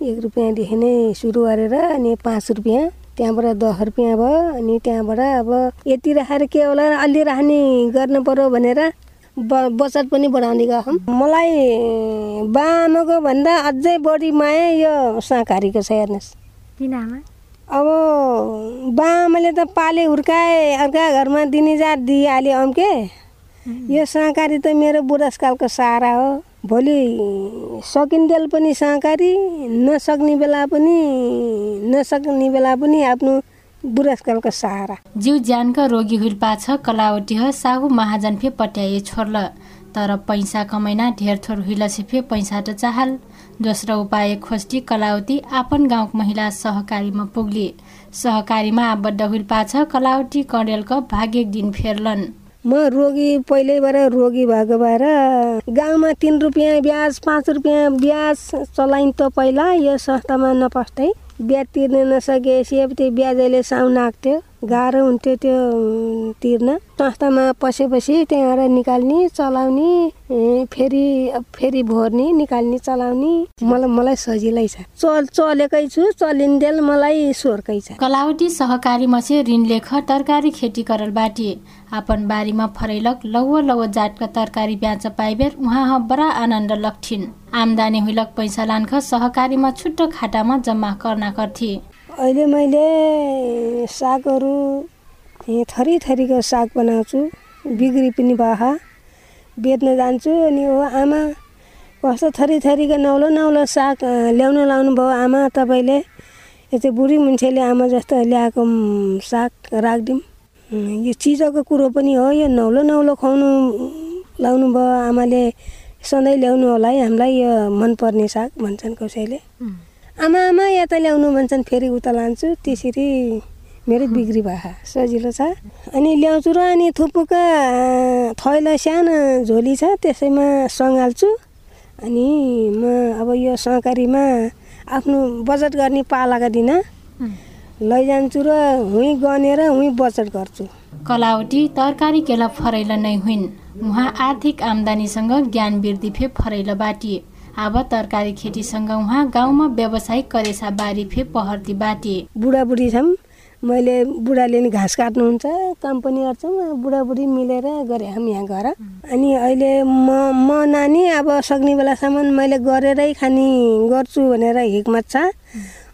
एक रुपियाँदेखि नै सुरु गरेर अनि पाँच रुपियाँ। त्यहाँबाट दस रुपियाँ भयो अनि त्यहाँबाट अब यति राखेर के होला अलि राख्ने गर्नु पर्यो भनेर ब बचत पनि बढाउने गएँ मलाई बाआमाको भन्दा अझै बढी माया यो शाकाहारीको छ हेर्नुहोस्। किन आमा? अब बाआमाले त पाले हुर्काए अर्का घरमा दिने जात दिइहाल्यो अम्के। यो सहकारी त मेरो बुढासकालको सहारा हो। भोलि सकिन्जेल पनि सहकारी नसक्ने बेला पनि नसक्ने बेला पनि आफ्नो बुढासकालको सहारा। जीव ज्यानका रोगी हुइल पाछ कलावटी ह साहु महाजन फे पट्याए छोड्ल तर पैसा कमैना ढेर थोर हुइल से फे पैसा त चाहल। दोस्रो उपाय खोज्टी कलावती आपन गाउँको महिला सहकारीमा पुग्ली। सहकारीमा आबद्ध हुइल पाछ कलावती कडेलको भाग्य दिन फेर्लन। म रोगी पहिल्यैबाट रोगी भएको भएर गाउँमा तिन रुपियाँ ब्याज पाँच रुपियाँ ब्याज चलाइन त पहिला यो संस्थामा नपस्दै ब्याज तिर्न नसकेपछि अब त्यो ब्याजले साउन आएको थियो गाह्रो हुन्थ्यो त्यो तिर्न। संस्थामा पसेपछि त्यहाँबाट निकाल्ने चलाउने फेरि फेरि भोर्ने निकाल्ने चलाउने मलाई मलाई सजिलै छ। चल चलेकै छु चलिन्देल मलाई स्वर्कै छ। कलावटी सहकारी मसे ऋण लेख तरकारी खेती बाटी आपन बारीमा फरैलक लौ लौ जातका तरकारी ब्याच पाइबेर उहाँ बडा आनन्द लक्ठिन् आमदानी हुइलक पैसा लान्ख सहकारीमा छुट्टो खाटामा जम्मा कर्ना गर्थे। अहिले मैले सागहरू थरी थरीको साग बनाउँछु बिक्री पनि भयो बेच्न जान्छु अनि हो आमा कस्तो थरी थरीको नौलो नौलो साग ल्याउनु लाउनु भयो आमा तपाईँले यो चाहिँ बुढी मान्छेले आमा जस्तो ल्याएको साग राखिदिउँ। यो चिजको कुरो पनि हो यो नौलो नौलो खुवाउनु लाउनु भयो आमाले सधैँ ल्याउनु होला है हामीलाई यो मनपर्ने साग भन्छन् कसैले। आमा आमा यता ल्याउनु भन्छन् फेरि उता लान्छु त्यसरी मेरो बिक्री भयो सजिलो छ। अनि ल्याउँछु र अनि थुप्रोका थैला सानो झोली छ त्यसैमा सङ्घाल्छु। अनि म अब यो सहकारीमा आफ्नो बचत गर्ने पालाका दिन। लैजान्छु र हुँ गनेर हुँ बचत गर्छु। कलावटी तरकारी केला फरैल नै हुन् उहाँ आर्थिक आम्दानीसँग ज्ञान वृद्धि फे फरैल बाटिए अब तरकारी खेतीसँग उहाँ गाउँमा व्यवसायिक करेसा बारी फे पहर्ती बाटे। बुढाबुढी छौँ मैले बुढाले नि घाँस काट्नुहुन्छ काम पनि गर्छौँ बुढाबुढी मिलेर गरे हामी यहाँ घर। अनि अहिले म म नानी अब सक्ने बेलासम्म मैले गरेरै खाने गर्छु भनेर हिक्मत छ।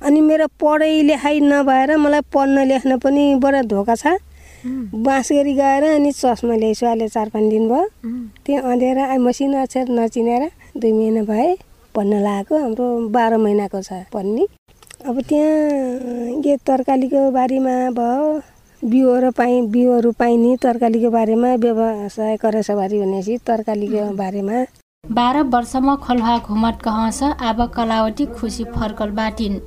अनि मेरो पढाइ लेखाइ नभएर मलाई पढ्न लेख्न पनि बडा धोका छ। बाँस गरी गएर अनि चस्मा ल्याइछु अहिले चार पाँच दिन भयो। त्यो अँधेर मसिनो अक्षर नचिनेर दुई महिना भए पढ्न लगाएको हाम्रो बाह्र महिनाको छ पढ्ने अब त्यहाँ के तरकारीको बारीमा भयो बिउहरू पाइ बिउहरू पाइने तरकारीको बारेमा व्यवसाय करेसबारी भनेपछि तरकारीको बारेमा बाह्र वर्षमा खलुवा घुमट कहस अब कलावटी खुसी फर्कल बाटिन्।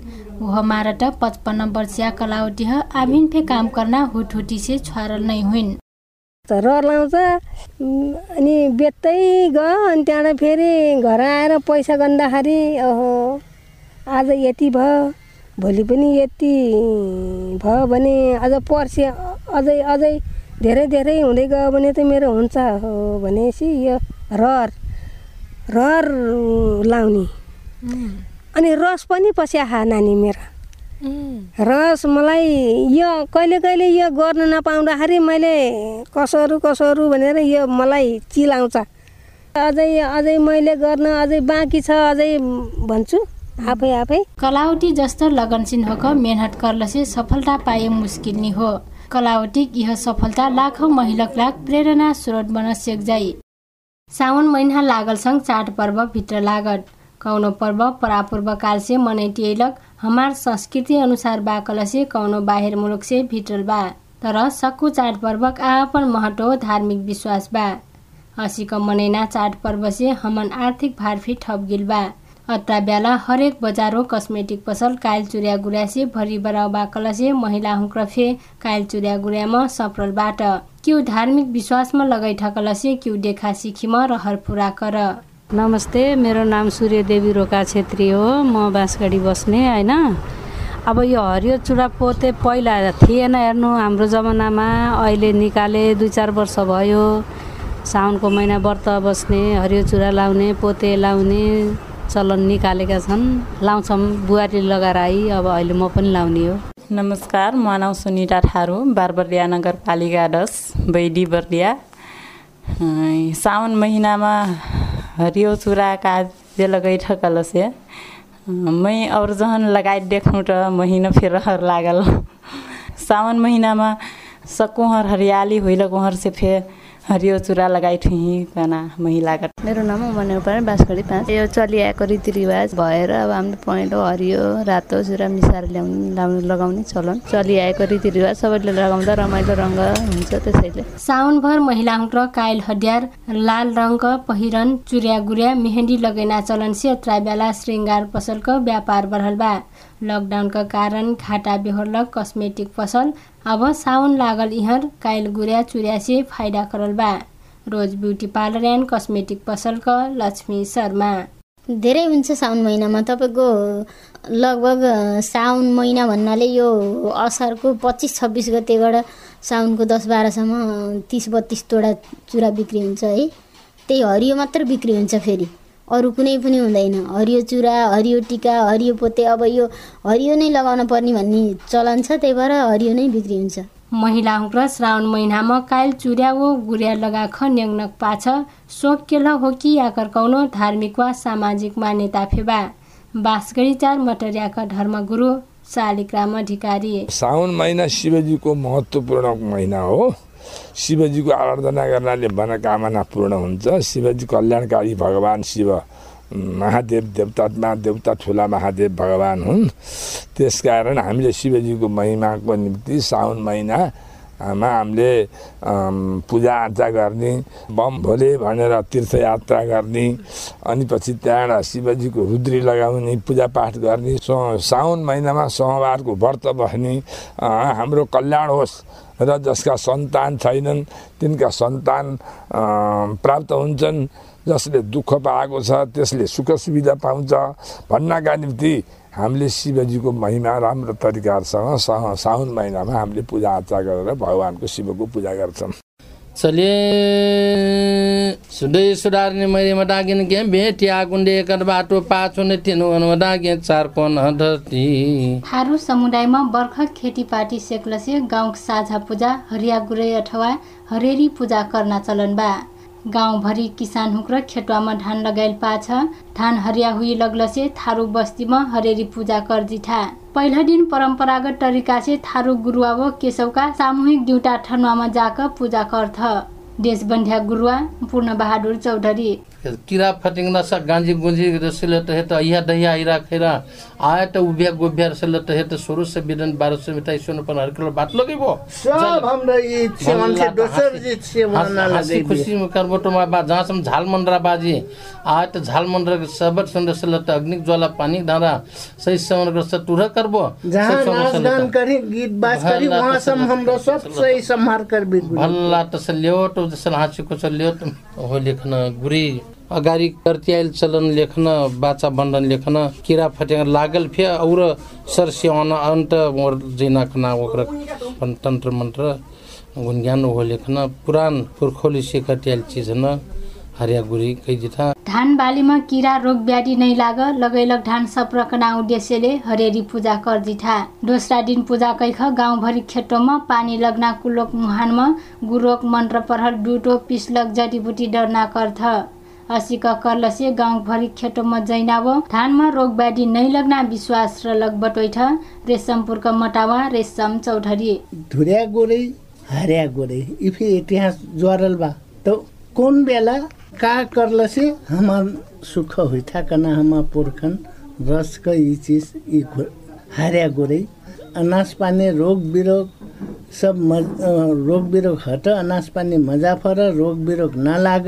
वह मारट पचपन्न वर्षीय कलावटी ह आभिन फे काम करना हुटहुटी से छुवारल नै हुन् र लाउँछ अनि बेच्दै गयो अनि त्यहाँबाट फेरि घर आएर पैसा गर्दाखेरि ओहो आज यति भयो भोलि पनि यति भयो भने अझ पर्सि अझै अझै धेरै धेरै हुँदै गयो भने त मेरो हुन्छ हो भनेपछि यो रहर। रहर लाउने। अनि रस पनि पस्या नानी मेरो। रस मलाई यो कहिले कहिले यो गर्न नपाउँदाखेरि मैले कसहरू कसहरू भनेर यो मलाई चिलाउँछ। अझै अझै मैले गर्न अझै बाँकी छ अझै भन्छु। आफै आफै। कलावटी जस्तो लगनशील हो क मेहनत करलसे सफलता पाए मुस्किल नि हो। कलावटी यह सफलता लाखौँ महिलक लाख प्रेरणा स्रोत बन सेक जाई साउन महिना लागल सँग चाड पर्व भित्र लागत। कौनो पर्व परापूर्व काल से मनैटिएलक हमार संस्कृति अनुसार बा कलसे कौनो बाहिर मुलुक से भित्रल बा। तर सक्कु चाड पर्वक आपन महत्व धार्मिक विश्वास बा। हसीक मनैना चाड पर्व से हमन आर्थिक भार फी ठप गिल बा। अत्ता बेला हरेक बजारो कस्मेटिक पसल कायल चुर्या भरि बराउ बाकलसे महिला हुक्रफे कायल चुर्या गुर्यामा सप्रल बाट क्यु धार्मिक विश्वासमा लगाइ ठकलसे क्यु देखा सिखिमा रहर पुरा कर। नमस्ते मेरो नाम सूर्यदेवी रोका छेत्री हो। म बाँसगढी बस्ने होइन? अब यो हरियो चुडा पोते पहिला थिएन हेर्नु हाम्रो जमानामा। अहिले निकाले दुई चार वर्ष भयो। साउनको महिना व्रत बस्ने हरियो चुरा लाउने पोते लाउने। चलन निकालेका छन्। लाउँछौँ बुहारी लगाएर आई अब अहिले म पनि लाउने हो। नमस्कार म नाउँ सुनिता थारू बारबर्दिया नगरपालिका दस बैडी बर्दिया साउन महिनामा हरियो चुरा काजे लगैठ कलसे मै और जहन लगाइत देखौँ त महिना फेर रहर लागल। सावन महिनामा सकुहर हरियाली होइल कुहर फेर हरियो चुरा लगाइ ठुही कना महिलाका मेरो नाम उमा उपाय बाँसगढी पाँच। यो चलिआएको रीतिरिवाज भएर अब हामीले पहेँलो हरियो रातो चुरा मिसाएर ल्याउने लाउनु लगाउने चलन। चलिआएको रीतिरिवाज सबैले लगाउँदा रमाइलो रङ्ग हुन्छ त्यसैले। साउनभर महिलाहरू काइल हड्यार लाल रङ्ग पहिरन चुर्या गुर्या मेहन्दी लगैना चलन से बेला श्रृङ्गार पसलको व्यापार बढल बा लकडाउनका कारण घाटा बेहोर्ल कस्मेटिक पसल अब साउन लागल इहर काइल गुर्या चुर्या से फाइदा करल बा। Rose beauty parlour and cosmetic पसलका लक्ष्मी शर्मा। धेरै हुन्छ साउन महिनामा। तपाईँको लगभग साउन महिना भन्नाले यो असारको पच्चिस छब्बिस गतेबाट साउनको दस बाह्रसम्म तिस बत्तिस तोडा चुरा बिक्री हुन्छ है। त्यही हरियो मात्र बिक्री हुन्छ फेरि। अरू कुनै पनि हुँदैन। हरियो चुरा हरियो टिका हरियो पोते अब यो हरियो नै लगाउन पर्ने भन्ने चलन छ त्यही भएर हरियो नै बिक्री हुन्छ। महिला र श्रावण महिनामा काइल चुर्या वा गुर्या लगाख न्याङ्नक पाछ शोक केल हो कि या कर्काउन धार्मिक वा सामाजिक मान्यता फेबा। बाँसगढी चार मटरियाका धर्मगुरु शालिग्राम अधिकारी। साउन महिना शिवजीको महत्त्वपूर्ण महिना हो। शिवजीको आराधना गर्नाले मनोकामना पूर्ण हुन्छ। शिवजी कल्याणकारी भगवान् शिव महादेव देवता ठुला महादेव भगवान् हुन्। त्यसकारण हामीले शिवजीको महिमाको निम्ति साउन महिना मा हामीले पूजाआजा गर्ने बम भोले भनेर तीर्थयात्रा गर्ने अनि पछि त्यहाँबाट शिवजीको रुद्री लगाउने पूजापाठ गर्ने साउन महिनामा सोमबारको व्रत बस्ने हाम्रो कल्याण होस्। र जसका सन्तान छैनन् तिनका सन्तान प्राप्त हुन्छन् जसले दुःख पाएको छ त्यसले सुख सुविधा पाउँछ। भन्नका निम्ति हामीले शिवजीको महिमा राम्रो तरिकाहरूसँग साउन महिनामा हामीले पूजाआजा गरेर भगवान्को शिवको पूजा गर्छौँ। चले सुडै सुधार्ने मैले मटागिन के भेटिया कुण्डे कर बाटो पाछो नै तिनु मटागे चार कोन हदती थारू समुदायमा बर्ख खेतीपाती सेक्लसे गाउँ साझा पूजा हरिया गुरै अथवा हरेरी पूजा गर्न चलन बा गाउँभरि किसान हुक र खेतुवामा धान लगाइल पाछ धान हरिया हुई लगलसे थारू बस्तीमा हरेरी पूजा कर जिठा पहिला दिन परम्परागत तरिका से थारू गुरुवा केशवका सामूहिक दुईटा ठनुवामा जाक पूजा गर्थ देशबन्ध्या गुरुवा पूर्ण बहादुर चौधरी। किरा फटिंगना सा गांजी गुंजी रसिल त त इहा दहिया इरा खैरा आए त उभ्या गोभ्या रसिल त त सुरु से बिदन बारह से मिठाई सुन पर हर किलो बात लगे वो सब हमरा ई सेवन से दोसर जी सेवन ना लगे खुशी में करबो तो मा बा। जहाँ सम झाल मंडरा बाजी आए त झाल मंडरा के सबत सुंदर से लत अग्नि ज्वाला पानी धारा सही सेवन कर से तुरह करबो जहाँ नाच गान करी गीत बाज करी वहाँ सम हमरा सब सही संहार कर भी भल्ला त से ल्यो तो जसन हाची को से हो लेखना गुरी। अगाडि कर्त्याइल चलन लेख्न बाचा बन्धन लेख्न किरा फट्याङ लागल फे और सर सेवन अन्त जिना खना ओकरा तन्त्र मन्त्र गुनज्ञान हो लेख्न पुरान पुर्खोली से कर्त्याइल चिज न हरिया गुरी कही जिथा। धान बालीमा किरा रोग व्याधि नै लाग लगैलग धान सप्रकना उद्देश्यले हरेरी पूजा जिठा दोस्रा दिन पूजा कैख गाउँभरि खेतोमा पानी लग्ना कुलोक मुहानमा गुरोक मन्त्र परहर डुटो पिसलक जडीबुटी डरना कर्थ। असिक कर्लसे गाउँभरि खेतोमा जैनावो धानमा रोग व्याधि नै लग्ना विश्वास र लग बटोइठ रेशमपुरका मटावा रेशम चौधरी। धुर्या गोरै हरिया गोरै इफे इतिहास ज्वारल बा। तो कौन बेला का करलसे हमार सुख हुइथा कना हमार पुरखन रस का ई चीज हरिया गोरै अनाज पानी रोग बिरोग सब मज रोग बिरोग हट। अनाज पानी मजा फर रोग बिरोग नलाग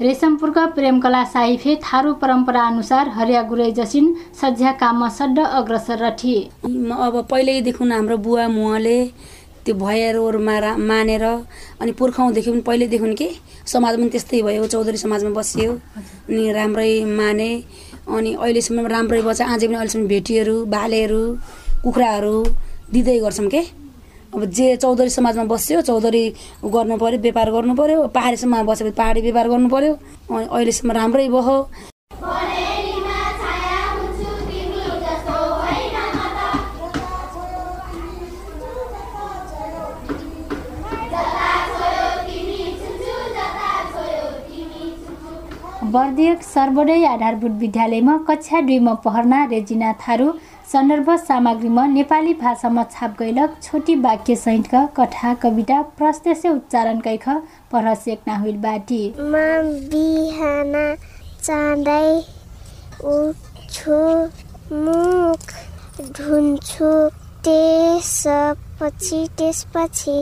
रेशमपुरका प्रेमकला साहिफे थारू परम्परा अनुसार हरिया गुरै जसिन सज्या काममा सड्ड अग्रसर रथी अब पहिल्यैदेखि हाम्रो बुवा मुवाले त्यो भयहरूमा रा मानेर अनि पुर्खाउँदेखि पनि पहिल्यैदेखि के समाज पनि त्यस्तै भयो चौधरी समाजमा बसियो अनि राम्रै माने अनि अहिलेसम्म राम्रै बच्चा अझै पनि अहिलेसम्म भेटीहरू भालेहरू कुखुराहरू दिँदै गर्छौँ के? अब जे चौधरी समाजमा बस्यो चौधरी गर्नु पऱ्यो व्यापार गर्नु पऱ्यो पाहाडी समाजमा बसेपछि पाहाडी व्यापार गर्नु पऱ्यो अनि अहिलेसम्म राम्रै भयो। बर्दियक सर्वोदय आधारभूत विद्यालयमा कक्षा दुईमा पढ्ना रेजिना थारू। सन्दर्भ सामग्रीमा नेपाली भाषामा छाप गैलक छोटी वाक्य सहितका कथा कविता प्रस्तेसे उच्चारण कैख पढ सेक्ना हुइल बाटी। म बिहान चाँडै उठ्छु मुख धुन्छु त्यसपछि त्यसपछि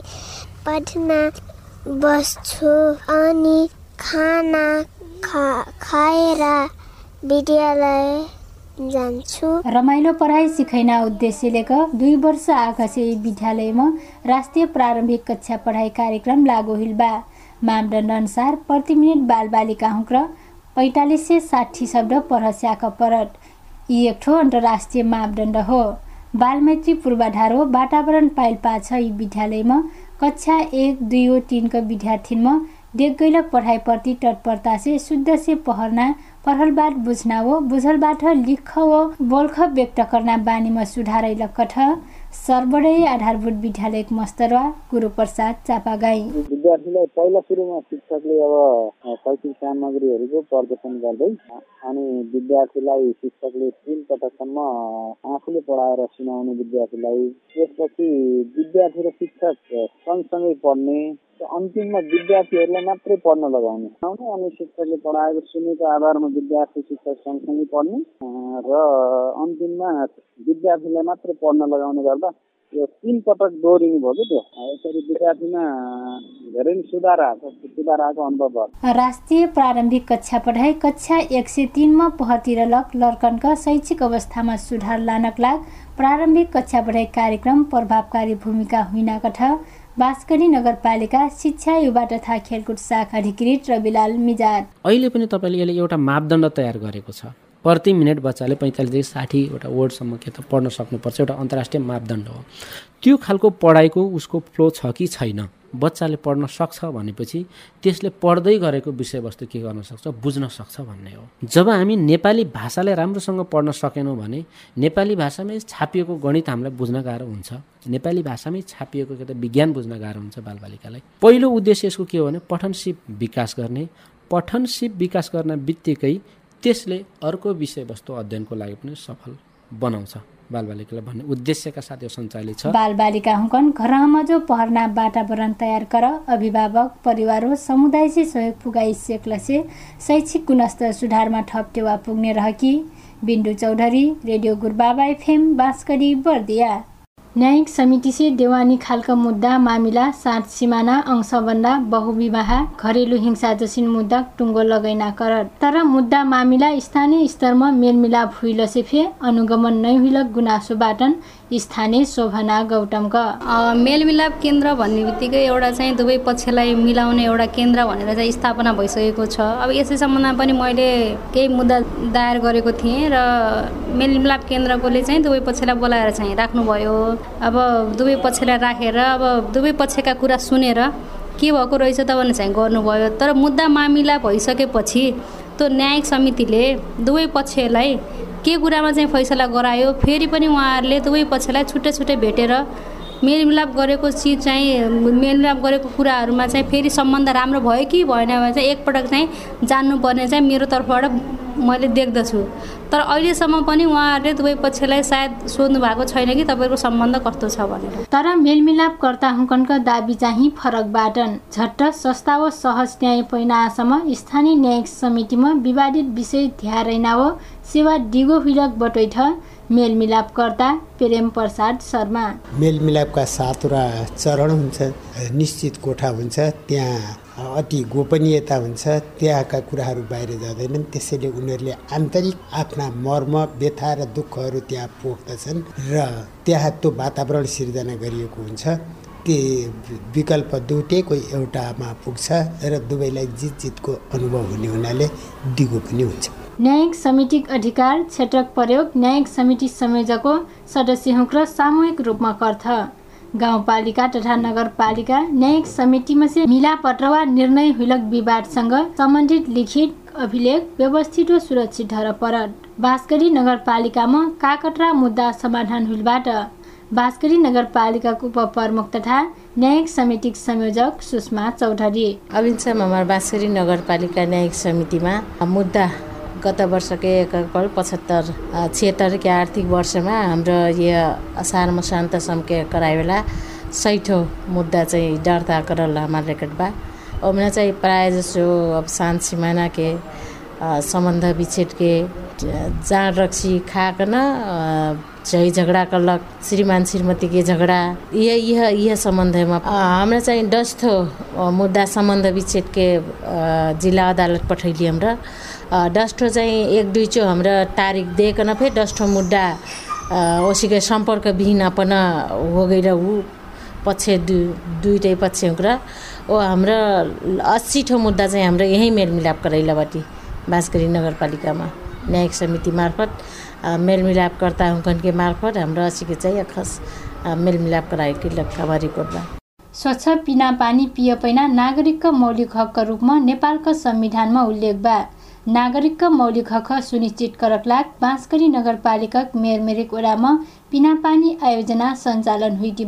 पढ्न बस्छु अनि खाना खा खाएर विद्यालय जान्छु। रमाइलो पढाइ सिखैना उद्देश्यले दुई वर्ष आकाशे विद्यालयमा राष्ट्रिय प्रारम्भिक कक्षा पढाइ कार्यक्रम लागू हिल बा। मापदण्ड अनुसार प्रति मिनट बालबालिका हुँक र पैँतालिस सय साठी शब्द पढ स्याक परट यी एक ठो अन्तर्राष्ट्रिय मापदण्ड हो। बालमैत्री पूर्वाधार हो वातावरण पाइल पाछ यी विद्यालयमा। कक्षा एक दुई हो तिनको विद्यार्थीमा तत्परता से शुद्ध से पहरना पढ़लबाट बुझ्ना हो बुझलबाट लिख हो बोल्ख व्यक्त करना बानीमा सुधारै लक्कठ सर्वोदय आधारभूत विद्यालय मस्तरवा गुरुप्रसाद चापागाई। विद्यार्थीलाई पहिला सुरुमा शिक्षकले अब शैक्षिक सामग्रीहरूको प्रदर्शन गर्दै अनि विद्यार्थीलाई शिक्षकले तिन पटकसम्म आफूले पढाएर सुनाउने विद्यार्थीलाई त्यसपछि विद्यार्थी र शिक्षक सँगसँगै पढ्ने अन्तिममा विद्यार्थीहरूलाई मात्रै पढ्न लगाउने। अनि शिक्षकले पढाएको सुनेको आधारमा विद्यार्थी शिक्षक सँगसँगै पढ्ने र अन्तिममा विद्यार्थीलाई मात्रै पढ्न लगाउने गर्दा यो तिन पटक दोहोरिनु भयो कि त्यो? यसरी विद्यार्थीमा धेरै नै सुधार आएको सुधार आएको अनुभव भयो। राष्ट्रिय प्रारम्भिक कक्षा पढाइ कक्षा एक सय तिनमा पहतिर लक लर्कनका शैक्षिक अवस्थामा सुधार लानक लाग प्रारम्भिक कक्षा पढाइ कार्यक्रम प्रभावकारी भूमिका हुइना कठ बास्करी नगरपालिका शिक्षा युवा तथा खेलकुद शाखा अधिकृत रविलाल मिजाद अहिले पनि तपाईँले यसले एउटा मापदण्ड तयार गरेको छ। प्रति मिनट बच्चाले पैँतालिसदेखि साठीवटा वर्डसम्म के त पढ्न सक्नुपर्छ एउटा अन्तर्राष्ट्रिय मापदण्ड हो। त्यो खालको पढाइको उसको फ्लो छ कि छैन? बच्चाले पढ्न सक्छ भनेपछि त्यसले पढ्दै गरेको विषयवस्तु के गर्न सक्छ? बुझ्न सक्छ भन्ने हो। जब हामी नेपाली भाषालाई राम्रोसँग पढ्न सकेनौँ भने नेपाली भाषामै छापिएको गणित हामीलाई बुझ्न गाह्रो हुन्छ। नेपाली भाषामै छापिएको के त विज्ञान बुझ्न गाह्रो हुन्छ बालबालिकालाई। पहिलो उद्देश्य यसको के हो भने पठनसिप विकास गर्ने। पठनसिप विकास गर्न बित्तिकै त्यसले अर्को विषयवस्तु अध्ययनको लागि पनि सफल बनाउँछ। बालबालिकालाई भन्ने उद्देश्यका साथ यो सञ्चालित छ। बालबालिका हुकन घरमा जो पढ्ना वातावरण तयार कर अभिभावक परिवार हो समुदाय से सहयोग पुगाई से शैक्षिक गुणस्तर सुधारमा ठप टेवा पुग्ने रहकी बिन्दु चौधरी रेडियो गुरबाबा एफएम बाँसकरी बर्दिया। न्यायिक समिति से देवानी खालका मुद्दा मामिला सात सिमाना अंशबन्दा बहुविवाह घरेलु हिंसा जसिन मुद्दा टुङ्गो लगैना कर तर मुद्दा मामिला स्थानीय स्तरमा मेलमिलाप हुइलसे फे अनुगमन नै हुइल गुनासोबाट स्थानीय शोभना गौतमका मेलमिलाप केन्द्र भन्ने बित्तिकै एउटा चाहिँ दुवै पक्षलाई मिलाउने एउटा केन्द्र भनेर चाहिँ स्थापना भइसकेको छ। अब यसै सम्बन्धमा पनि मैले केही मुद्दा दायर गरेको थिएँ र मेलमिलाप केन्द्रकोले चाहिँ दुवै पक्षलाई बोलाएर चाहिँ राख्नुभयो। अब दुवै पक्षलाई राखेर अब दुवै पक्षका कुरा सुनेर के भएको रहेछ त भने चाहिँ गर्नुभयो। तर मुद्दा मामिला भइसकेपछि त्यो न्यायिक समितिले दुवै पक्षलाई के कुरामा चाहिँ फैसला गरायो फेरि पनि उहाँहरूले दुवै पक्षलाई छुट्टै छुट्टै भेटेर मेलमिलाप गरेको चिज चाहिँ मेलमिलाप गरेको कुराहरूमा चाहिँ फेरि सम्बन्ध राम्रो भयो कि भएन भने चाहिँ एकपटक चाहिँ जान्नुपर्ने चाहिँ मेरो तर्फबाट मैले देख्दछु। तर अहिलेसम्म पनि उहाँहरूले दुवै पक्षलाई सायद सोध्नु भएको छैन कि तपाईँको सम्बन्ध कस्तो छ भनेर। तर मेलमिलापकर्ता हुकनका दाबी चाहिँ फरक बाटन। झट्ट सस्ता व सहज न्याय पैनासम्म स्थानीय न्यायिक समितिमा विवादित विषय ध्यान हो सेवा डिगो हिलक बटैठ मेलमिलापकर्ता प्रेम प्रसाद शर्मा। मेलमिलापका सातवटा चरण हुन्छ निश्चित कोठा हुन्छ त्यहाँ अति गोपनीयता हुन्छ त्यहाँका कुराहरू बाहिर जाँदैनन्। त्यसैले उनीहरूले आन्तरिक आफ्ना मर्म व्यथा र दुःखहरू त्यहाँ पोख्दछन् र त्यहाँ त्यो वातावरण सिर्जना गरिएको हुन्छ। त्यो विकल्प दुइटैको एउटामा पुग्छ र दुवैलाई जित जितको अनुभव हुने हुनाले दिगो पनि हुन्छ। न्यायिक समितिक अधिकार क्षेत्रक प्रयोग न्यायिक समिति संयोजकको सदस्य हुँक्र सामूहिक रूपमा गर्छ गाउँपालिका तथा नगरपालिका न्यायिक समितिमा से मिलापत्र वा निर्णय हुलक विवादसँग सम्बन्धित लिखित अभिलेख व्यवस्थित व सुरक्षित धर परत। बाँसगढी नगरपालिकामा काकटरा मुद्दा समाधान हुलबाट बाँसगढी नगरपालिकाको उपप्रमुख तथा न्यायिक समितिक संयोजक सुषमा चौधरी। अविन्सम हाम्रो बाँसगढी नगरपालिका न्यायिक समितिमा मुद्दा गत वर्षकै एकल पचहत्तर छिहत्तर के आर्थिक वर्षमा हाम्रो यो असारमा शान्त समके कराए बेला सैठो मुद्दा चाहिँ दर्ता करल हमारे रेकर्ड बा। ओमना चाहिँ प्रायः जसो अब शान्त सिमाना के सम्बन्ध विच्छेद के जाँड रक्सी खाकन झै झगडा कलक श्रीमान श्रीमती के झगडा यह यह यह सम्बन्धमा हमरा चाहिँ डस्थो मुद्दा सम्बन्ध विच्छेद के जिल्ला अदालत पठाइली हाम्रो। डस्टो चाहिँ एक दुई चो हाम्रो तारिक दिएकन फेरि डस्टो मुद्दा ओसिके सम्पर्क विहीन अपन हो गएर ऊ पक्ष दु दुइटै पक्ष कुरा। ओ हाम्रो अस्सी ठो मुद्दा चाहिँ हाम्रो यहीँ मेलमिलाप करैलाबाटी बाँसगढी नगरपालिकामा न्यायिक समिति मार्फत मेलमिलापकर्ता हुकनके मार्फत हाम्रो असीके चाहिँ खस मेलमिलाप गराएकी लक्कावा रिपोर्टमा स्वच्छ पिना पानी पिय पैना नागरिकका मौलिक हकका रूपमा नेपालका संविधानमा उल्लेख बा। नागरिकका मौलिक हक सुनिश्चित करक लाग बाँसगढी नगरपालिका मेरमेरिक ओडामा पिना पानी आयोजना सञ्चालन हुइटी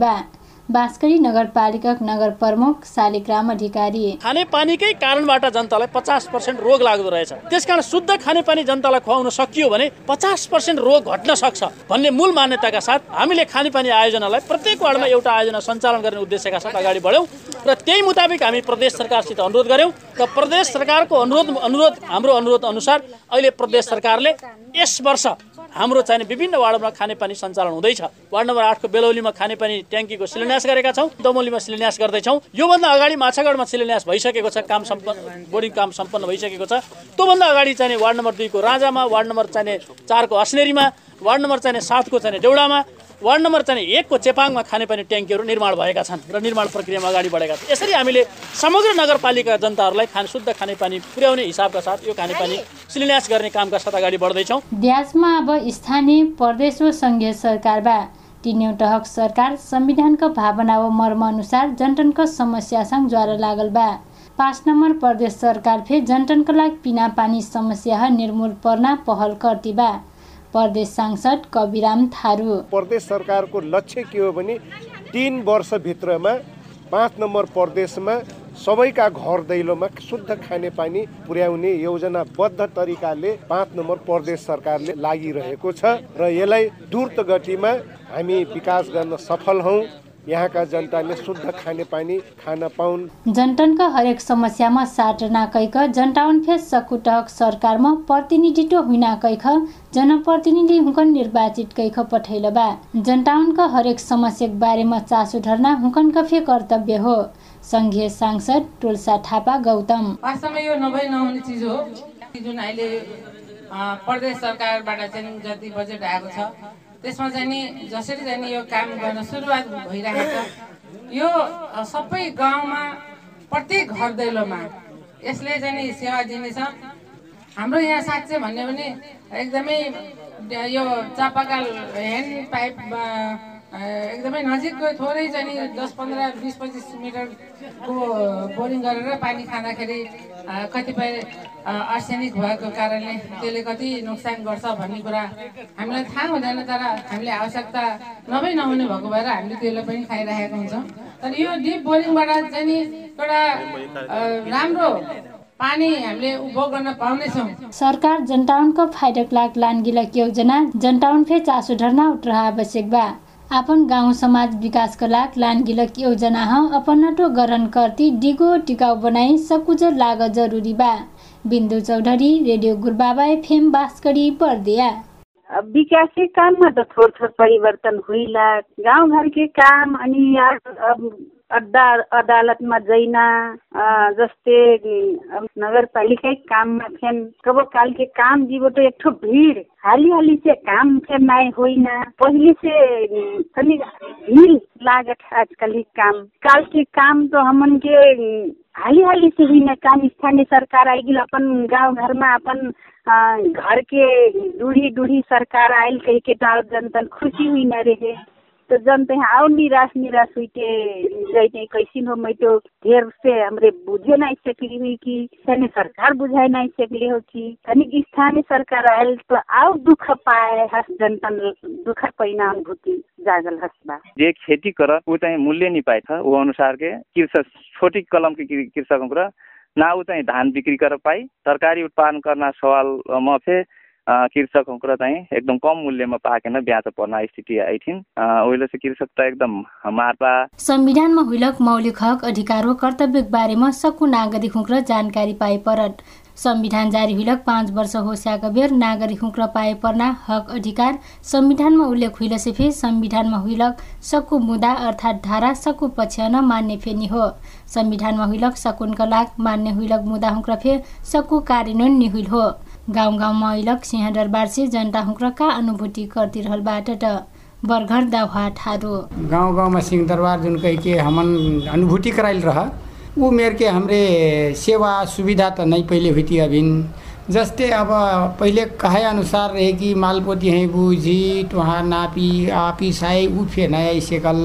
बा बाँसगढी नगरपालिका नगर प्रमुख शालिग्राम अधिकारी। खानेपानीकै कारणबाट जनतालाई पचास पर्सेन्ट रोग लाग्दो रहेछ। त्यसकारण शुद्ध खानेपानी जनतालाई खुवाउन सकियो भने पचास पर्सेन्ट रोग घट्न सक्छ भन्ने मूल मान्यताका साथ हामीले खानेपानी आयोजनालाई प्रत्येक वार्डमा एउटा आयोजना सञ्चालन गर्ने उद्देश्यका साथ अगाडि बढ्यौँ र त्यही मुताबिक हामी प्रदेश सरकारसित अनुरोध गऱ्यौँ र प्रदेश सरकारको अनुरोध अनुरोध हाम्रो अनुरोध अनुसार अहिले प्रदेश सरकारले यस वर्ष हाम्रो चाहिने विभिन्न वार्डमा खानेपानी सञ्चालन हुँदैछ। वार्ड नम्बर आठको बेलौलीमा खानेपानी ट्याङ्कीको शिलान्यास गरेका छौँ। दमोलीमा शिलान्यास गर्दैछौँ। योभन्दा अगाडि माछागढमा शिलान्यास भइसकेको छ। काम सम्पन्न बोर्डिङ काम सम्पन्न भइसकेको छ। त्योभन्दा अगाडि चाहिने वार्ड नम्बर दुईको राजामा वार्ड नम्बर चाहिने चारको अस्नेरीमा वार्ड नम्बर चाहिने सातको चाहिने देउडामा वार्ड नम्बर चाहिँ एकको चेपाङमा खानेपानी ट्याङ्कीहरू निर्माण भएका छन् र निर्माण प्रक्रियामा अगाडि बढेका छन्। यसरी हामीले समग्र नगरपालिका जनताहरूलाई खाने शुद्ध खानेपानी पुर्याउने हिसाबका साथ यो खानेपानी शिलान्यास गर्ने कामका साथ अगाडि बढ्दैछौँ। द्याजमा अब स्थानीय प्रदेश सङ्घीय सरकारबा तिनवटा हक सरकार संविधानको भावना व मर्म अनुसार जनटनको समस्यासँग ज्वार लागल बा। पाँच नम्बर प्रदेश सरकार फे जनटनको लागि पिना पानी समस्या निर्मूल पर्ना पहल कर्ती बा। प्रदेश सांसद कविराम थारू। प्रदेश सरकारको लक्ष्य के हो भने तिन वर्षभित्रमा पाँच नम्बर प्रदेशमा सबैका घर दैलोमा शुद्ध खानेपानी पुर्याउने योजनाबद्ध तरिकाले पाँच नम्बर प्रदेश सरकारले लागिरहेको छ र यसलाई द्रुत गतिमा हामी विकास गर्न सफल हौँ। यहाँका जनताले शुद्ध खानेपानी खान पाउन्। जनटनका हरेक समस्यामा साट नाकैक जनटाउन फेस सकुटक सरकारमा प्रतिनिधित्व हुना कैख जनप्रतिनिधि हुकन निर्वाचित कैख पठैल बा जनटाउनका हरेक समस्या बारेमा चासो धर्ना हुकनका फे कर्तव्य हो। सङ्घीय सांसद टोल्सा थापा गौतम। वास्तवमा यो नभई नहुने चिज हो। जुन अहिले प्रदेश सरकारबाट चाहिँ जति बजेट आएको छ त्यसमा चाहिँ नि जसरी चाहिँ यो काम गर्न सुरुवात भइरहेको छ यो सबै गाउँमा प्रत्येक घर दैलोमा यसले चाहिँ नि सेवा दिनेछ। हाम्रो यहाँ साँच्चै भन्यो भने एकदमै यो चापाकाल ह्यान्ड पाइप एकदमै नजिकको थोरै चाहिँ नि दस पन्ध्र बिस पच्चिस मिटरको बोरिङ गरेर पानी खाँदाखेरि कतिपय अर्सेनिक भएको कारणले त्यसले कति नोक्सान गर्छ भन्ने कुरा हामीलाई थाहा हुँदैन तर हामीले आवश्यकता नभई नहुने भएको भएर हामीले त्यसलाई पनि खाइरहेको हुन्छौँ। तर यो डिप बोरिङबाट चाहिँ नि एउटा राम्रो पानी हामीले उपभोग गर्न पाउनेछौँ। सरकार जनटाउनको फाइदक लाग लानगिलक योजना जनटाउन फे चासो धर्ना उठ्रह आवश्यक बा। आपन गाउँ समाज विकासका लाग लानगिलक योजना ह अपनटो गरन करती डिगो टिकाउ बनाई सकुज लाग जरुरी बा। Bindu Chaudhary radio Gurbaba FM Bansgadhi Bardiya. विकास के काम में तो थोड़ा थोड़ा परिवर्तन हुई ला गाँव घर के काम अनि अब अड्डा अदालतमा जैन अ, जस्तै नगरपालिकै काममा फेन कब काल के काम जीवो तो एक ठो भीड़। हाली हाली से काम से नाय होइन। पहिले से तनी भीड़ लागत आजकल काम। काल के काम तो हमन के हाली हाली से हुई न काम स्थानीय सरकार आएगी अपन गाँव घर में अपन घर के दूढ़ी दूढ़ी सरकार आयल कह के डाल जनतन खुशी हुई न रहे। तो जनते हैं आओ निराश निराश हुई के जैते कैसी हो मैं तो ढेर से हमरे बुझे नहीं सकली हुई कि तनी सरकार बुझाए नहीं सकली हो कि तनी स्थानीय सरकार आयल तो आओ दुख पाए हस जनतन दुख पैना अनुभूति जागल हस बा। जे खेती कर ऊ चाहिँ मूल्य नि पाएछ ऊ अनुसार के कृषक छोटी कलम के कृषकों कुरा ना ऊ चाहिँ धान बिक्री कर पाई तरकारी उत्पादन करना सवाल म फे अ, कृषकों कुरा चाहिँ एकदम कम मूल्यमा पाकेन ब्याज पर्न स्थिति आइथिन्। ओहिले चाहिँ कृषक त एकदम मार्पा संविधानमा हुइलक मौलिक हक अधिकार व कर्तव्य बारेमा सकु नागरिक हुँक्र जानकारी पाए परत। संविधान जारी हुइलक पाँच वर्ष होस्याक बेर नागरिक हुँक्र पाए पर्ना हक अधिकार। संविधानमा उल्लेख हुइलसे फे संविधानमा हुइलक सकु मुदा अर्थात् धारा सकु पछ्याउन मान्य फेनि हो। संविधानमा हुइलक सकुनका लाग मान्य हुइलक मुदा हुँक्र फे सकु कार्यान्वयन निहुइल हो। गाउँ गाउँमा हुइलक सिंहदरबार से जनता हुँक्र का अनुभूति करती रहल बाट बरघर दाउहा ठारो गांव गांव में सिंह दरबार जोन कह के हमन अनुभूति कराइल रहा वो मेर के हमरे सेवा सुविधा तो नहीं पहले हुई थी अभी जस्ते अब पहले कहे अनुसार रहे कि मालपोती हैं बूझी वहाँ नापी आपी साई ऊ फे नया सेकल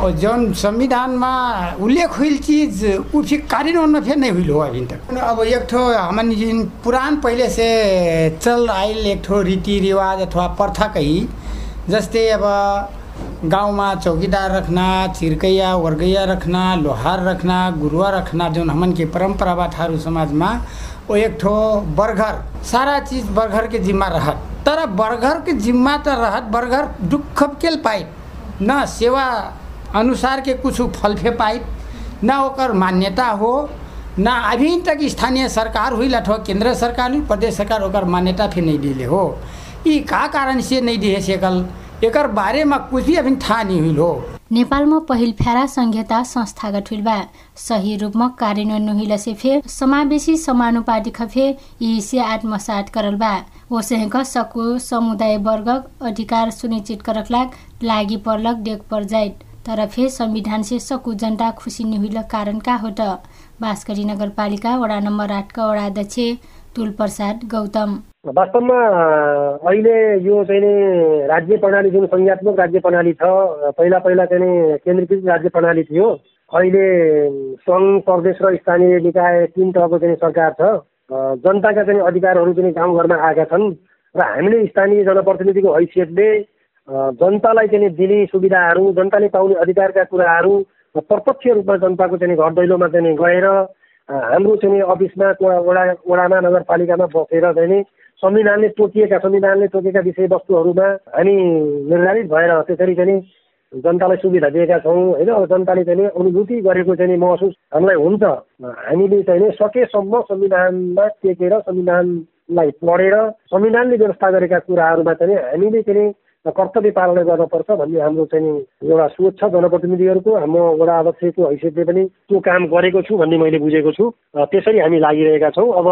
जौन संविधान में उल्लेख हुई चीज ऊ फिर कार्यान्वयन में फिर नहीं हुई हो अब एक ठो हमन जिन पुरान पहले से चल आइल एक ठो रीति रिवाज अथवा प्रथा कही जस्तै अब गाउँमा चौकीदार रखना चिर्कैया वर्गैया रखना लोहार रखना गुरुआ रखना जौन हमन के परंपरा बा थारू समाज में वो एक ठो बरघर सारा चीज बरघर के जिम्मा रहत। तर बरघर के जिम्मा त रहत बरघर दुख केल पाइप न सेवा अनुसार के कुछ फलफे पाइप न ओकर मान्यता हो न अभी तक स्थानीय सरकार हुई अथवा केंद्र सरकार हुई प्रदेश सरकार ओकर मान्यता फिर नहीं दिले हो। ई का कारण से नहीं दिए सकल एकर बारे में कुछ भी अभी था नहीं हुई हो। नेपालमा पहिल फ्यारा संहिता संस्थागत हुइल बा। सही रूपमा कार्यान्वयन नहुइलसे फे समावेशी समानुपातिक फे यी से आत्मसात करल बा। ओसेहक सकु समुदाय वर्ग अधिकार सुनिश्चित करक लाग पर्लक डेक पर जाइत तर फे संविधान सकु जनता खुसी नहुइल कारण का हो त? बाँसकरी नगरपालिका वडा नम्बर आठका वडा अध्यक्ष तुल प्रसाद गौतम। वास्तवमा अहिले यो चाहिँ राज्य प्रणाली जुन संज्ञात्मक राज्य प्रणाली छ पहिला पहिला चाहिँ केन्द्रीकृत राज्य प्रणाली थियो। अहिले सङ्घ प्रदेश र स्थानीय निकाय तिन तहको चाहिँ सरकार छ। जनताका चाहिँ अधिकारहरू चाहिँ गाउँघरमा आएका छन्। र हामीले स्थानीय जनप्रतिनिधिको हैसियतले जनतालाई चाहिँ दिने सुविधाहरू जनताले पाउने अधिकारका कुराहरू प्रत्यक्ष रूपमा जनताको चाहिँ घर दैलोमा चाहिँ गएर हाम्रो चाहिँ अफिसमा वडा वडा वडामा नगरपालिकामा बसेर चाहिँ नि संविधानले तोकिएका संविधानले तोकेका विषयवस्तुहरूमा हामी निर्धारित भएर त्यसरी चाहिँ जनतालाई सुविधा दिएका छौँ होइन अब जनताले चाहिँ अनुभूति गरेको चाहिँ महसुस हामीलाई हुन्छ हामीले चाहिँ सकेसम्म संविधानमा टेकेर संविधानलाई पढेर संविधानले व्यवस्था गरेका कुराहरूमा चाहिँ हामीले चाहिँ कर्तव्य पालना गर्नुपर्छ भन्ने हाम्रो चाहिँ एउटा सोच छ जनप्रतिनिधिहरूको। हाम्रो वडा अध्यक्षको हैसियतले पनि त्यो काम गरेको छु भन्ने मैले बुझेको छु। त्यसरी हामी लागिरहेका छौँ। अब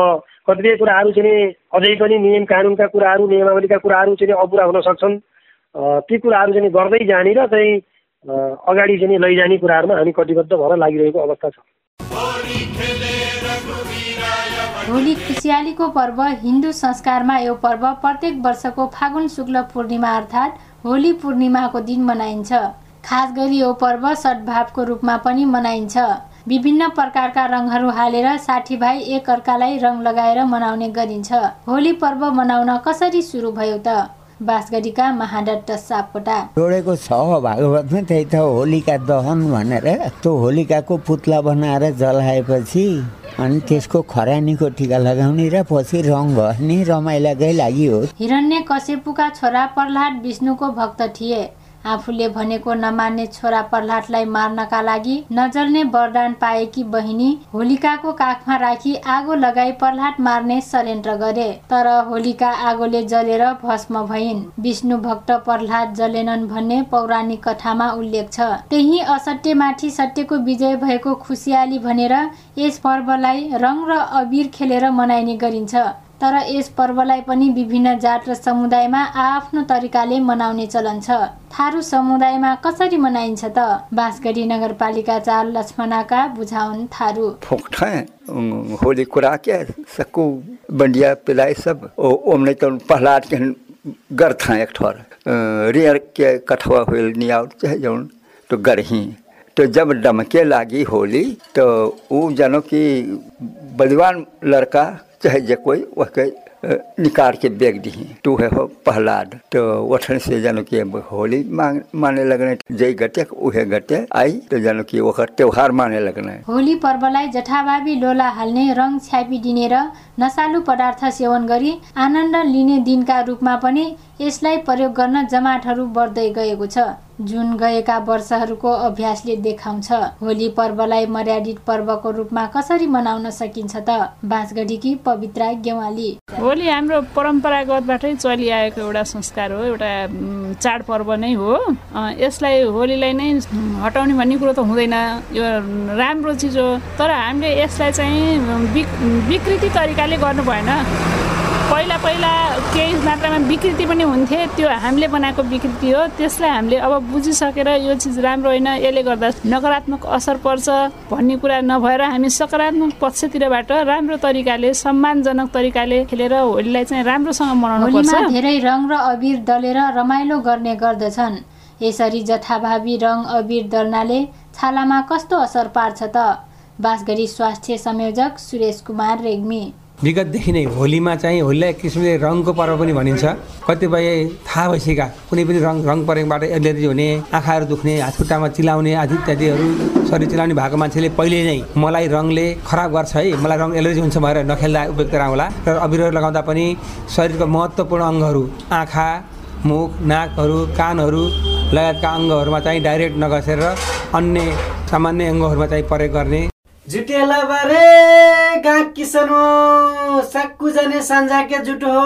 कतिपय कुराहरू चाहिँ अझै पनि नियम कानुनका कुराहरू नियमावलीका कुराहरू चाहिँ अपुरा हुन सक्छन्। ती कुराहरू चाहिँ गर्दै जाने र चाहिँ अगाडि चाहिँ लैजाने कुराहरूमा हामी कटिबद्ध भएर लागिरहेको अवस्था छ। होली खुसियालीको पर्व हिन्दू संस्कारमा यो पर्व प्रत्येक वर्षको फागुन शुक्ल पूर्णिमा अर्थात् होली पूर्णिमाको दिन मनाइन्छ। खास गरी यो पर्व सद्भावको रूपमा पनि मनाइन्छ। विभिन्न प्रकारका रङहरू हालेर साथीभाइ एक अर्कालाई रङ लगाएर मनाउने गरिन्छ। होली पर्व मनाउन कसरी सुरु भयो त? बाँसगढीका महादत्त सापकोटा। जोडेको छ भागवतमा त्यही त होलिका दहन भनेर। त्यो होलिकाको पुत्ला बनाएर जलाएपछि अनि त्यसको खरानीको टिका लगाउने र पछि रङ भर्ने रमाइलाकै लागि हो। हिरण्य कश्यपुका छोरा प्रह्लाद विष्णुको भक्त थिए। आफूले भनेको नमान्ने छोरा प्रह्लादलाई मार्नका लागि नजल्ने वरदान पाएकी बहिनी होलिकाको काखमा राखी आगो लगाई प्रह्लाद मार्ने षड्यन्त्र गरे। तर होलिका आगोले जलेर भस्म भइन्। विष्णु भक्त प्रह्लाद जलेनन् भन्ने पौराणिक कथामा उल्लेख छ। त्यही असत्यमाथि सत्यको विजय भएको खुसियाली भनेर यस पर्वलाई रङ र अबिर खेलेर मनाइने गरिन्छ। तर यस पर्वलाई पनि विभिन्न जात र समुदायमा आफ्नो तरिकाले मनाउने चलन छ। थारू समुदायमा कसरी मनाइन्छ त? बाँसगढी नगरपालिका चार लक्ष्मणाका बुझाउन् थारू। होली कुरा के सकू बंडिया पिलाई सब ओमने तो प्रहलाद के गर्था एक ठोर। रियर के कठवा होल नियाउ चाहे जौन तो गरही। तो जब डमके लागी होली तो वो जानो कि बलवान लड़का चाहे जे कोई वह के निकाल के बेग दी तो है हो प्रहलाद तो वठन से जानो कि होली मांग माने लगने जय गटे उहे गटे आई तो जानो कि वह त्योहार माने लगने। होली पर्वलाई जथाभावी लोला हाल्ने रङ छ्यापिदिने र नसालु पदार्थ सेवन गरी आनन्द लिने दिनका रूपमा पनि यसलाई प्रयोग गर्न जमातहरू बढ्दै गएको छ। जुन गएका वर्षहरूको अभ्यासले देखाउँछ होली पर्वलाई मर्यादित पर्वको रूपमा कसरी मनाउन सकिन्छ त? बाँसगढीकी पवित्रा गेवाली। होली हाम्रो परम्परागतबाटै चलिआएको एउटा संस्कार हो एउटा चाडपर्व नै हो। यसलाई होलीलाई नै हटाउने भन्ने कुरो त हुँदैन। यो राम्रो चिज हो। तर हामीले यसलाई चाहिँ विकृति तरिकाले गर्नु भएन। पहिला पहिला केही मात्रामा विकृति पनि हुन्थे त्यो हामीले बनाएको विकृति हो। त्यसलाई हामीले अब बुझिसकेर यो चिज राम्रो होइन यसले गर्दा नकारात्मक असर पर्छ भन्ने कुरा नभएर हामी सकारात्मक पक्षतिरबाट राम्रो तरिकाले सम्मानजनक तरिकाले खेलेर होलीलाई चाहिँ राम्रोसँग मनाउनु पर्छ धेरै रङ र अबिर दलेर रमाइलो गर्ने गर्दछन्। यसरी जथाभावी रङ अबिर दल्नाले छालामा कस्तो असर पार्छ त? बाँसगढी स्वास्थ्य संयोजक सुरेश कुमार रेग्मी। विगतदेखि नै होलीमा चाहिँ होलीलाई एक किसिमले रङको पर्व पनि भनिन्छ। कतिपय थाहा भइसकेका कुनै पनि रङ रङ परेकोबाट एलर्जी हुने आँखाहरू दुख्ने हात खुट्टामा चिलाउने आदि इत्यादिहरू शरीर चिलाउने भएको मान्छेले पहिले नै मलाई रङले खराब गर्छ है। मलाई रङ एलर्जी हुन्छ भनेर नखेल्दा उपयुक्त होला र अबिर लगाउँदा पनि शरीरको महत्त्वपूर्ण अङ्गहरू आँखा मुख नाकहरू कानहरू लगायतका अङ्गहरूमा चाहिँ डाइरेक्ट नगसेर अन्य सामान्य अङ्गहरूमा चाहिँ प्रयोग गर्ने जुटेला बारे गाँ किसनो? सक्कु जाने सन्जाके जुट हो?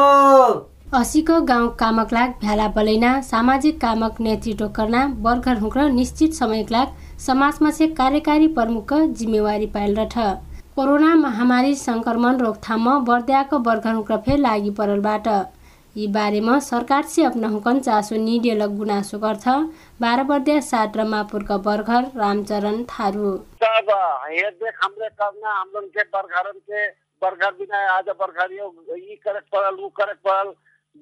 असीको गाउँ कामकलाग भ्याला बलैना सामाजिक कामक नेतृत्व गर्न बर्खर हुक्र निश्चित समयकलाग समाजमा से कार्यकारी प्रमुख जिम्मेवारी पाइल रह कोरोना महामारी संक्रमण रोकथाममा बर्दियाको बर्खर हुक्र फेर लागि परलबाट। यी बारेमा सरकार से अपना हुकन चासो निडेलक गुनासो गर्छ। बाह्र बर्दिया सात र मापुरका बर्खर रामचरण थारू। अब हेरदेख हमरे करना हम लोग के बरखरन के? बरखर बिना आज बरखर यो ई करक पड़ल ऊ करक पड़ल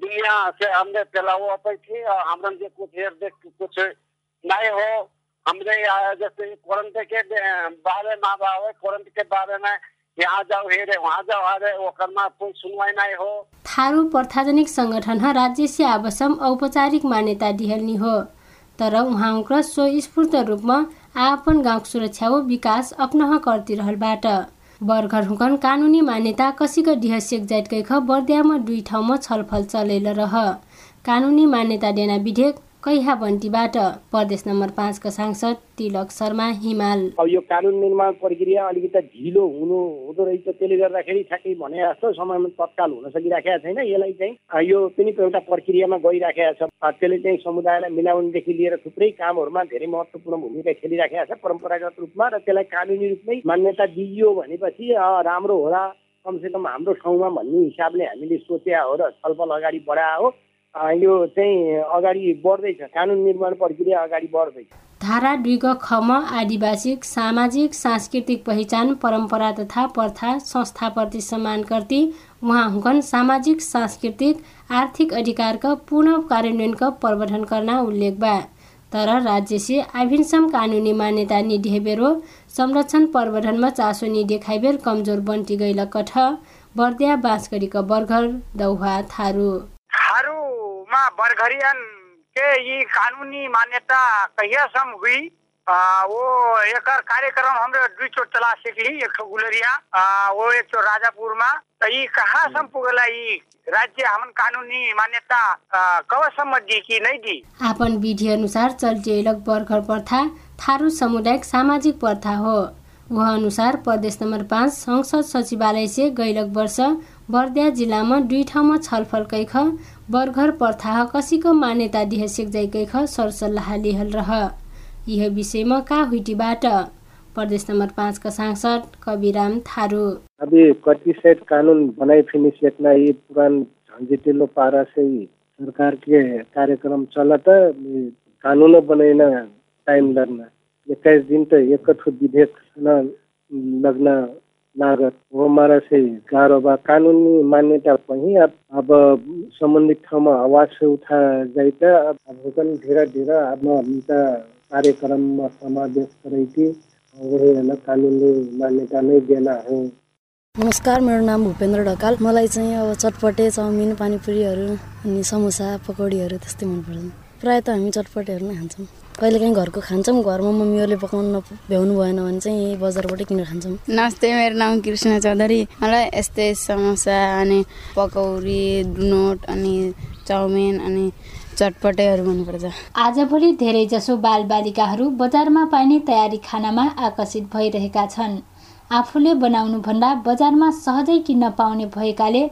दुनिया से हमने फैलाओ अपई थी हमरन के कुछ हेरदेख कुछ नहीं हो। हमरे जैसे क्वारंटे के बारे में आवे क्वारंटे के बारे में यहाँ थारू प्रथाजनिक संगठन राज्य आवश्यक औपचारिक मान्यता दिहल्ने हो। तर उहाँको स्वस्फूर्त रूपमा आपन गाउँको सुरक्षा व विकास अपनह करती रहलबाट बर्गर हुकन कानुनी मान्यता कसीको डिहसेक जाइटकै ख बर्दियामा दुई ठाउँमा छलफल चलेल रह। कानुनी मान्यता देना विधेयक कैहा बन्टीबाट प्रदेश नम्बर पाँचका सांसद तिलक शर्मा हिमाल। अब यो कानुन निर्माण प्रक्रिया अलिकति ढिलो हुनु हुँदो रहेछ त्यसले गर्दाखेरि ठ्याक्कै भने जस्तो समयमा तत्काल हुन सकिराखेका छैन। यसलाई चाहिँ यो पनि एउटा प्रक्रियामा गइराखेका छ। त्यसले चाहिँ समुदायलाई मिलाउनेदेखि लिएर थुप्रै कामहरूमा धेरै महत्त्वपूर्ण भूमिका खेलिराखेका छ परम्परागत रूपमा र त्यसलाई कानुनी रूपमै मान्यता दिइयो भनेपछि राम्रो होला। कमसेकम हाम्रो ठाउँमा भन्ने हिसाबले हामीले सोचे हो र छलफल अगाडि बढाए हो यो चाहिँ अगाडि बढ्दैछ। कानुन निर्माण प्रक्रिया अगाडि बढ्दैछ। धारा दुईको खमा आदिवासी सामाजिक सांस्कृतिक पहिचान परम्परा तथा प्रथा संस्थाप्रति सम्मान गर्दै उहाँ हुकन सामाजिक सांस्कृतिक आर्थिक अधिकारका पूर्ण कार्यान्वयनको प्रवर्धन गर्न उल्लेख बा तर राज्य से आभिन्सम कानुनी मान्यता निदेबेरो संरक्षण प्रवर्धनमा चासो निदेखाइबेर कमजोर बन्टी गइल कठ बर्दिया बाँसगढीको बर्गर दौहा थारू। थारूमा बर्घरियन के ये कानूनी मान्यता कहिया सम हुई वो एक कार्यक्रम हाम्रो दुईचोटि चला सकली एक ठो गुलरिया वो एक ठो राजापुरमा। त यी कहाँसम्म पुगेला यी? राज्य हमन कानुनी मान्यता कबसम्म दी कि नै दी? आपन विधि अनुसार चल्टिएलक बर्खर प्रथा थारू सामुदायिक सामाजिक प्रथा हो। वह अनुसार प्रदेश नम्बर पाँच संसद सचिवालय से गैलक वर्ष बर्दिया जिल्लामा दुई ठाउँमा छलफल कैख बर्घर प्रथा कसीको मान्यता दिह सेक्जाइ कैख सरसल्लाह लिहल रह। यह विषयमा का हुइटीबाट प्रदेश नम्बर पाँचका सांसद कविराम थारू। अभी कति सेट कानून बनाई फिनिश इतना ये पुरान झंझटिलो पारा से सरकार कार्यक्रम चलत कानून बनाइन टाइम लगना। एक्काइस दिन त एक विधेयक लग्न लागत। हो मारा से गाह्रो बा। कानुनी मान्यता पनि अब सम्बन्धित ठाउँमा आवाज उठा जाइ त अब पनि धेरै धेरै अब हमका कार्यक्रममा समावेश गराइथी वही कानुनी मान्यता नै देना हो। नमस्कार मेरो नाम भूपेन्द्र ढकाल। मलाई चाहिँ अब चटपटे चाउमिन पानीपुरीहरू अनि समोसा पकौडीहरू त्यस्तै मनपर्छ। प्रायः त हामी चटपटेहरू नै खान्छौँ। कहिलेकाहीँ घरको खान्छौँ घरमा मम्मीहरूले पकाउनु भ्याउनु भएन भने चाहिँ यही बजारबाटै किनेर खान्छौँ। नमस्ते मेरो नाम कृष्ण चौधरी। मलाई यस्तै समोसा अनि पकौडी डुनोट अनि चाउमिन अनि चटपटेहरू मनपर्छ। आजभोलि धेरैजसो बालबालिकाहरू बजारमा पाइने तयारी खानामा आकर्षित भइरहेका छन्। आफूले बनाउनुभन्दा बजारमा सहजै किन्न पाउने भएकाले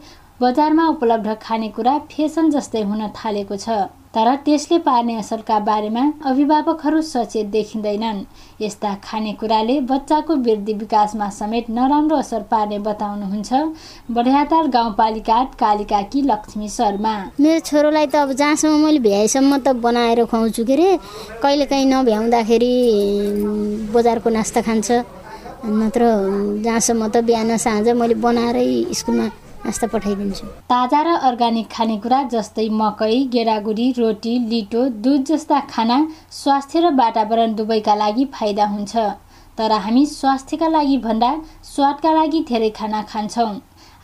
बजारमा उपलब्ध खानेकुरा फेसन जस्तै हुन थालेको छ तर त्यसले पार्ने असरका बारेमा अभिभावकहरू सचेत देखिँदैनन्। यस्ता खानेकुराले बच्चाको वृद्धि विकासमा समेत नराम्रो असर पार्ने बताउनुहुन्छ बढियाताल गाउँपालिका कालिकाकी लक्ष्मी शर्मा। मेरो छोरोलाई त अब जहाँसम्म मैले भ्याएसम्म त बनाएर खुवाउँछु के अरे कहिलेकाहीँ नभ्याउँदाखेरि बजारको नास्ता खान्छ। नत्र जहाँसम्म त बिहान साँझ मैले बनाएरै स्कुलमा नास्ता पठाइदिन्छु। ताजा र अर्ग्यानिक खानेकुरा जस्तै मकै गेडागुडी रोटी लिटो दुध जस्ता खाना स्वास्थ्य र वातावरण दुवैका लागि फाइदा हुन्छ। तर हामी स्वास्थ्यका लागि भन्दा स्वादका लागि धेरै खाना खान्छौँ।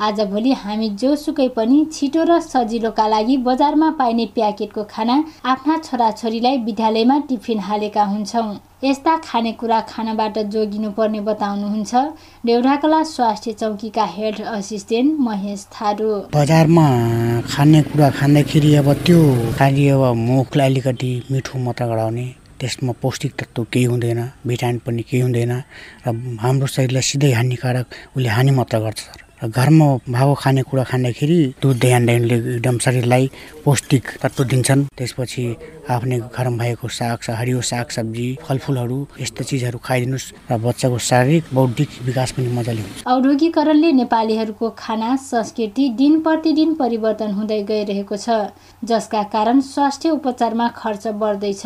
आजभोलि हामी जोसुकै पनि छिटो र सजिलोका लागि बजारमा पाइने प्याकेटको खाना आफ्ना छोराछोरीलाई विद्यालयमा टिफिन हालेका हुन्छौँ। यस्ता खानेकुरा खानाबाट जोगिनु पर्ने बताउनुहुन्छ देउराकला स्वास्थ्य चौकीका हेड असिस्टेन्ट महेश थारू। बजारमा खानेकुरा खाँदाखेरि अब त्यो खालि अब मुखलाई अलिकति मिठो मात्र गराउने त्यसमा पौष्टिक तत्त्व केही हुँदैन भिटामिन पनि केही हुँदैन र हाम्रो शरीरलाई सिधै हानिकारक उसले हानि मात्र गर्छ सर। घरमा भएको खानेकुरा खाँदाखेरि दुध दहीले एकदम शरीरलाई पौष्टिक तत्त्व दिन्छन्। त्यसपछि आफ्नै घरमा भएको साग हरियो साग सब्जी फलफुलहरू यस्तो चिजहरू खाइदिनुहोस् र बच्चाको शारीरिक बौद्धिक विकास पनि मजाले हुन्छ। औद्योगिकरणले नेपालीहरूको खाना संस्कृति दिन प्रतिदिन परिवर्तन हुँदै गइरहेको छ जसका कारण स्वास्थ्य उपचारमा खर्च बढ्दैछ।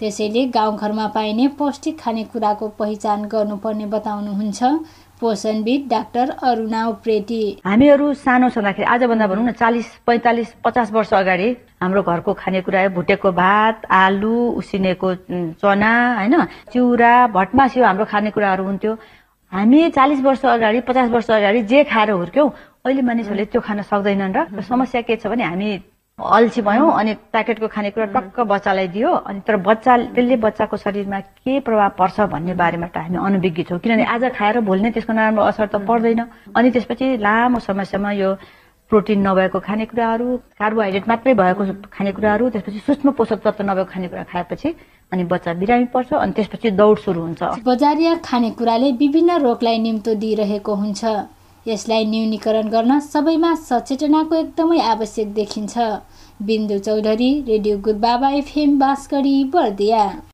त्यसैले गाउँघरमा पाइने पौष्टिक खानेकुराको पहिचान गर्नुपर्ने बताउनुहुन्छ। पोषणविद डाक्टर अरुणा उप्रेती। हामीहरू सानो छँदाखेरि आजभन्दा भनौँ न चालिस पैँतालिस पचास वर्ष अगाडि हाम्रो घरको खानेकुरा भुटेको भात आलु उसिनेको चना होइन चिउरा भटमासियो हाम्रो खानेकुराहरू हुन्थ्यो। हामी चालिस वर्ष अगाडि पचास वर्ष अगाडि जे खाएर हुर्क्यौँ अहिले मानिसहरूले त्यो खान सक्दैनन् र समस्या के छ भने हामी अल्छी भयौँ अनि प्याकेटको खानेकुरा टक्क बच्चालाई दियो अनि तर बच्चा त्यसले बच्चाको शरीरमा के प्रभाव पर्छ भन्ने बारेमा त हामी अनभिज्ञ छौँ। किनभने आज खाएर भोलि त्यसको नराम्रो असर त पर्दैन। अनि त्यसपछि लामो समस्यामा यो प्रोटिन नभएको खानेकुराहरू कार्बोहाइड्रेट मात्रै भएको खानेकुराहरू त्यसपछि सूक्ष्म पोषक तत्व नभएको खानेकुरा खाएपछि अनि बच्चा बिरामी पर्छ। अनि त्यसपछि दौड सुरु हुन्छ। बजारिया खानेकुराले विभिन्न रोगलाई निम्तो दिइरहेको हुन्छ। यसलाई न्यूनीकरण गर्न सबैमा सचेतनाको एकदमै आवश्यक देखिन्छ। Bindu Chaudhary radio Gurubaba FM Bansgadhi Bardiya.